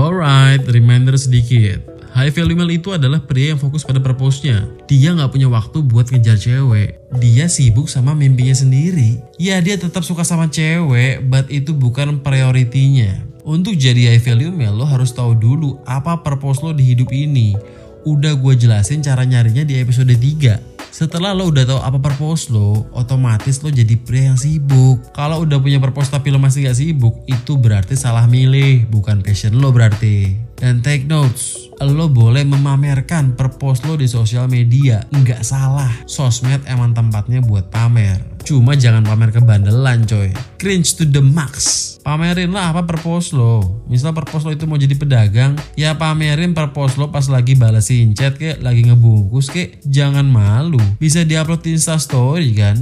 Alright, reminder sedikit. High value male itu adalah pria yang fokus pada purpose-nya. Dia nggak punya waktu buat ngejar cewek. Dia sibuk sama mimpinya sendiri. Ya dia tetap suka sama cewek, but itu bukan prioritinya. Untuk jadi high value male lo harus tahu dulu apa purpose lo di hidup ini. Udah gue jelasin cara nyarinya di episode 3. Setelah lo udah tahu apa purpose lo, otomatis lo jadi pria yang sibuk. Kalau udah punya purpose tapi lo masih gak sibuk, itu berarti salah milih, bukan passion lo berarti. Dan take notes, lo boleh memamerkan purpose lo di sosial media, nggak salah. Sosmed emang tempatnya buat pamer. Cuma jangan pamer kebandelan coy. Cringe to the max. Pamerin lah apa purpose lo. Misal purpose lo itu mau jadi pedagang, ya pamerin purpose lo pas lagi balesin chat kek, lagi ngebungkus kek. Jangan malu. Bisa diupload di Insta story kan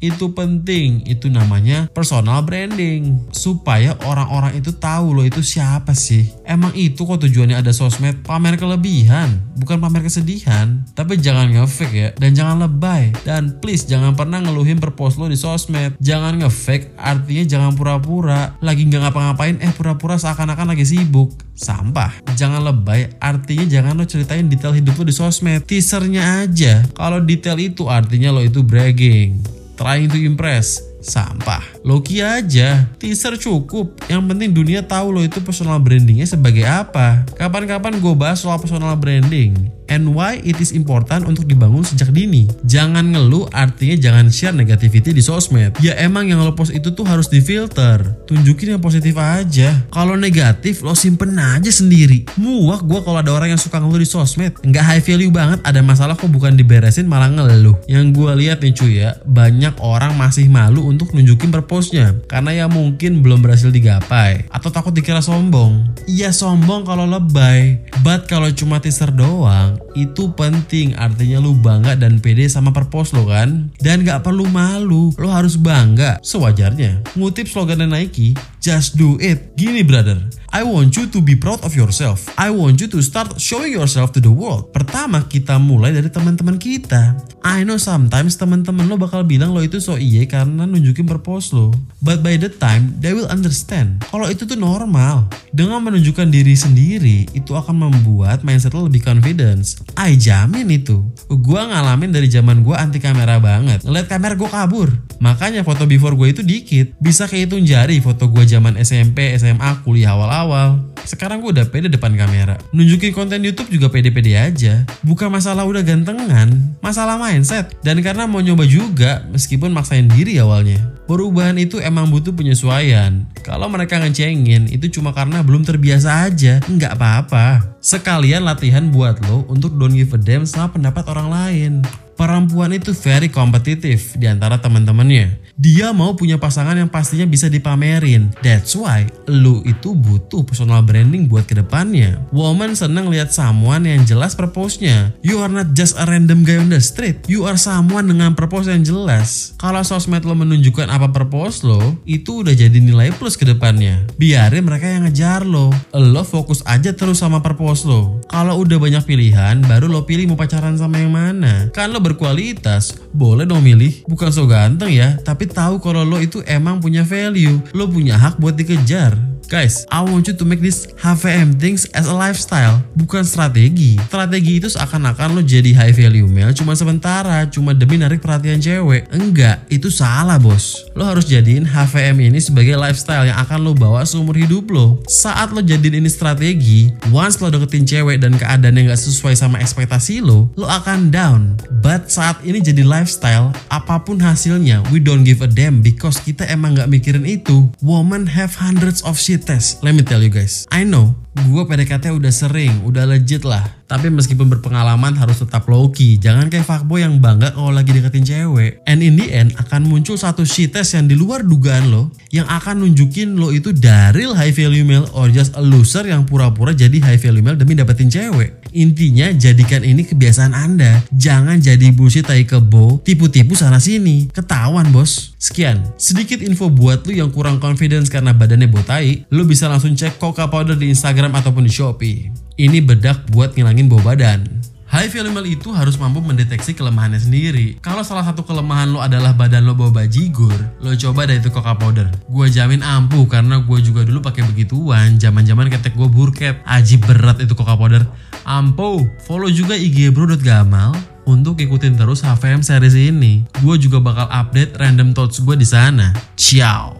itu penting. Itu namanya personal branding. Supaya orang-orang itu tahu lo itu siapa sih. Emang itu kok tujuannya ada sosmed pamer kelebihan bukan pamer kesedihan. Tapi jangan ngefake ya dan jangan lebay. Dan please jangan pernah ngeluhin perpost lo di sosmed. Jangan ngefake artinya jangan pura-pura. Lagi nggak ngapa-ngapain eh pura-pura seakan-akan lagi sibuk. Sampah. Jangan lebay artinya jangan lo ceritain detail hidup lo di sosmed. Teasernya aja. Kalau detail itu artinya lo itu bragging trying to impress sampah. Loki aja, teaser cukup. Yang penting dunia tahu lo itu personal brandingnya sebagai apa. Kapan-kapan gue bahas soal personal branding and why it is important untuk dibangun sejak dini. Jangan ngeluh artinya jangan share negativity di sosmed. Ya emang yang lo post itu tuh harus difilter. Tunjukin yang positif aja. Kalau negatif lo simpen aja sendiri. Muak gue kalau ada orang yang suka ngeluh di sosmed. Nggak high value banget ada masalah kok bukan diberesin malah ngeluh. Yang gue lihat nih cuy ya, banyak orang masih malu untuk nunjukin purpose-nya karena ya mungkin belum berhasil digapai atau takut dikira sombong. Iya sombong kalau lebay, but kalau cuma teaser doang itu penting artinya lu bangga dan pede sama purpose lo kan? Dan gak perlu malu lo harus bangga. Sewajarnya ngutip slogan Nike just do it gini brother I want you to be proud of yourself. I want you to start showing yourself to the world. Pertama, kita mulai dari teman-teman kita. I know sometimes teman-teman lo bakal bilang lo itu so iye karena nunjukin purpose lo. But by the time, they will understand. Kalau itu tuh normal. Dengan menunjukkan diri sendiri, itu akan membuat mindset lo lebih confidence. I jamin itu. Gua ngalamin dari zaman gua anti kamera banget. Ngeliat kamera gue kabur. Makanya foto before gue itu dikit. Bisa kehitung jari foto gue zaman SMP, SMA, kuliah awal awal. Sekarang gue udah pede depan kamera. Nunjukin konten YouTube juga pede-pede aja. Bukan masalah udah gantengan, masalah mindset. Dan karena mau nyoba juga, meskipun maksain diri awalnya. Perubahan itu emang butuh penyesuaian. Kalau mereka ngecengin, itu cuma karena belum terbiasa aja. Nggak apa-apa. Sekalian latihan buat lo untuk don't give a damn sama pendapat orang lain perempuan itu very kompetitif di antara teman-temannya. Dia mau punya pasangan yang pastinya bisa dipamerin. That's why lu itu butuh personal branding buat ke depannya. Woman seneng lihat someone yang jelas purpose-nya. You are not just a random guy on the street. You are someone dengan purpose yang jelas. Kalau sosmed lo menunjukkan apa purpose lo, itu udah jadi nilai plus ke depannya. Biarin mereka yang ngejar lo. Lo fokus aja terus sama purpose lo. Kalau udah banyak pilihan, baru lo pilih mau pacaran sama yang mana. Kan lo berkualitas, boleh dong milih. Bukan so ganteng ya, tapi tahu kalau lo itu emang punya value. Lo punya hak buat dikejar. Guys, I want you to make this HVM things as a lifestyle, bukan strategi. Strategi itu seakan-akan lo jadi high value male cuma sementara, cuma demi narik perhatian cewek. Enggak, itu salah bos. Lo harus jadiin HVM ini sebagai lifestyle yang akan lo bawa seumur hidup lo. Saat lo jadiin ini strategi, once lo deketin cewek dan keadaan yang gak sesuai sama ekspektasi lo, lo akan down. But saat ini jadi lifestyle, apa pun hasilnya, we don't give a damn because kita emang gak mikirin itu. Women have hundreds of shit test. Let me tell you guys, I know gue PDKT udah sering, udah legit lah. Tapi meskipun berpengalaman harus tetap low key. Jangan kayak fuckboy yang bangga kalau lagi deketin cewek. And in the end akan muncul satu shit test yang di luar dugaan lo. Yang akan nunjukin lo itu dari high value male or just a loser yang pura-pura jadi high value male demi dapetin cewek. Intinya jadikan ini kebiasaan anda. Jangan jadi bullshit tai kebo, tipu-tipu sana sini. Ketahuan bos. Sekian, sedikit info buat lo yang kurang confidence karena badannya botai. Lo bisa langsung cek Coca Powder di Instagram ataupun di Shopee. Ini bedak buat ngilangin bau badan. High value itu harus mampu mendeteksi kelemahannya sendiri. Kalau salah satu kelemahan lo adalah badan lo bawa bajigur, lo coba deh itu coca powder. Gue jamin ampuh karena gue juga dulu pakai begituan. Zaman-zaman ketek gue burket, ajib berat itu coca powder. Ampuh. Follow juga IG bro.gamal untuk ikutin terus HVM series ini. Gue juga bakal update random thoughts gue di sana. Ciao.